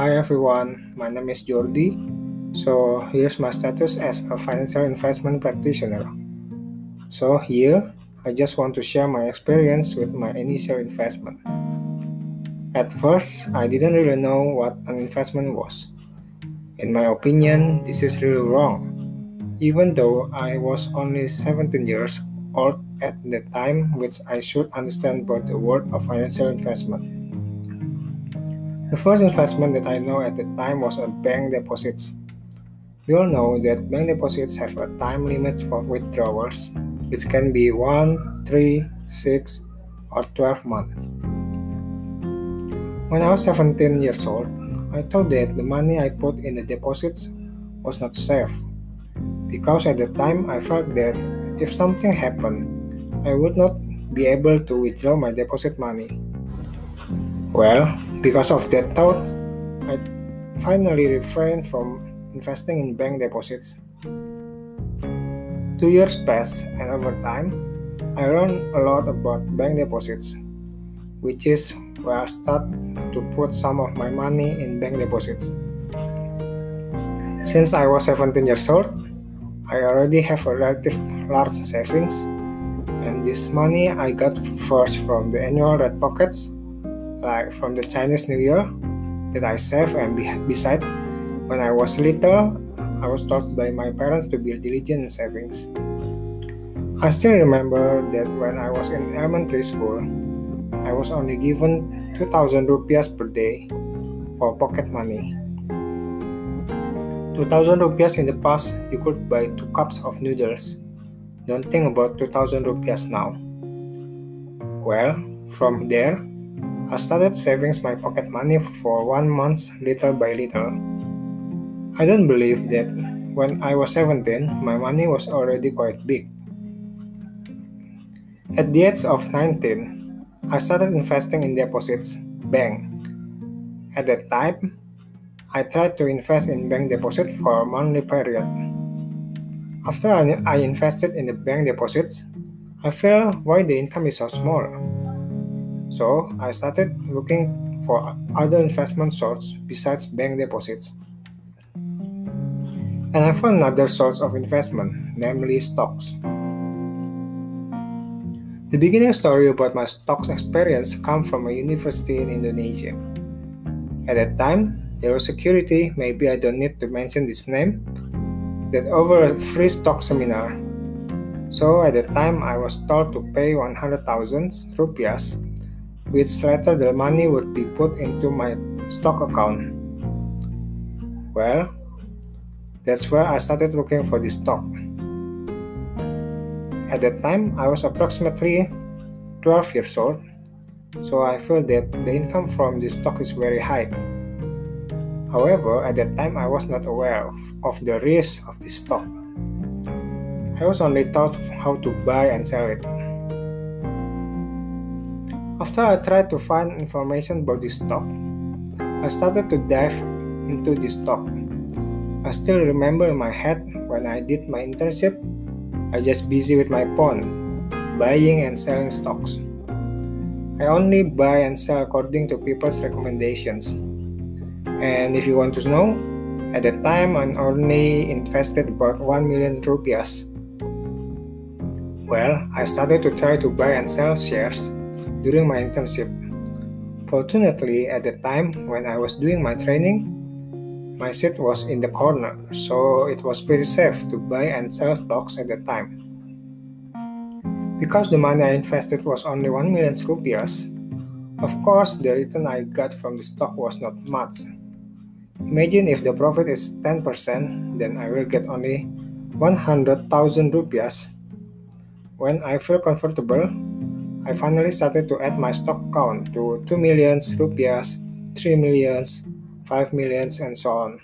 Hi everyone, my name is Jordi. So here's my status as a financial investment practitioner. So here, I just want to share my experience with my initial investment. At first, I didn't really know what an investment was. In my opinion, this is really wrong. Even though I was only 17 years old at the time, which I should understand about the world of financial investment. The first investment that I know at the time was on bank deposits. We all know that bank deposits have a time limit for withdrawals, which can be 1, 3, 6, or 12 months. When I was 17 years old, I thought that the money I put in the deposits was not safe, because at the time I felt that if something happened, I would not be able to withdraw my deposit money. Well, because of that thought, I finally refrained from investing in bank deposits. Two years passed, and over time, I learned a lot about bank deposits, which is where I started to put some of my money in bank deposits. Since I was 17 years old, I already have a relative large savings, and this money I got first from the annual red pockets like from the Chinese New Year that I save and be- beside when I was little I was taught by my parents to be diligent in savings. I still remember that when I was in elementary school, I was only given 2000 rupiahs per day for pocket money. 2000 rupiahs in the past, you could buy two cups of noodles. Don't think about 2000 rupiahs now. Well, from there, I started saving my pocket money for one month little by little. I don't believe that when I was 17, my money was already quite big. At the age of 19, I started investing in deposits, bank. At that time, I tried to invest in bank deposit for a monthly period. After I invested in the bank deposits, I feel why the income is so small. So I started looking for other investment sources besides bank deposits. And I found another source of investment, namely stocks. The beginning story about my stocks experience comes from a university in Indonesia. At that time, there was security, maybe I don't need to mention this name, that over a free stock seminar. So at the time I was told to pay 100,000 rupiahs which later the money would be put into my stock account. Well, that's where I started looking for this stock. At that time, I was approximately 12 years old, so I feel that the income from this stock is very high. However, at that time, I was not aware of, of the risk of this stock. I was only taught how to buy and sell it. After I tried to find information about this stock, I started to dive into this stock. I still remember in my head when I did my internship, I just busy with my phone, buying and selling stocks. I only buy and sell according to people's recommendations. And if you want to know, at that time I only invested about 1 million rupiahs. Well, I started to try to buy and sell shares during my internship. Fortunately, at the time when I was doing my training, my seat was in the corner, so it was pretty safe to buy and sell stocks at the time. Because the money I invested was only 1 million rupiahs, of course, the return I got from the stock was not much. Imagine if the profit is 10%, then I will get only 100,000 rupiahs. When I feel comfortable, I finally started to add my stock count to 2 millions rupiahs, 3 millions, 5 millions, and so on.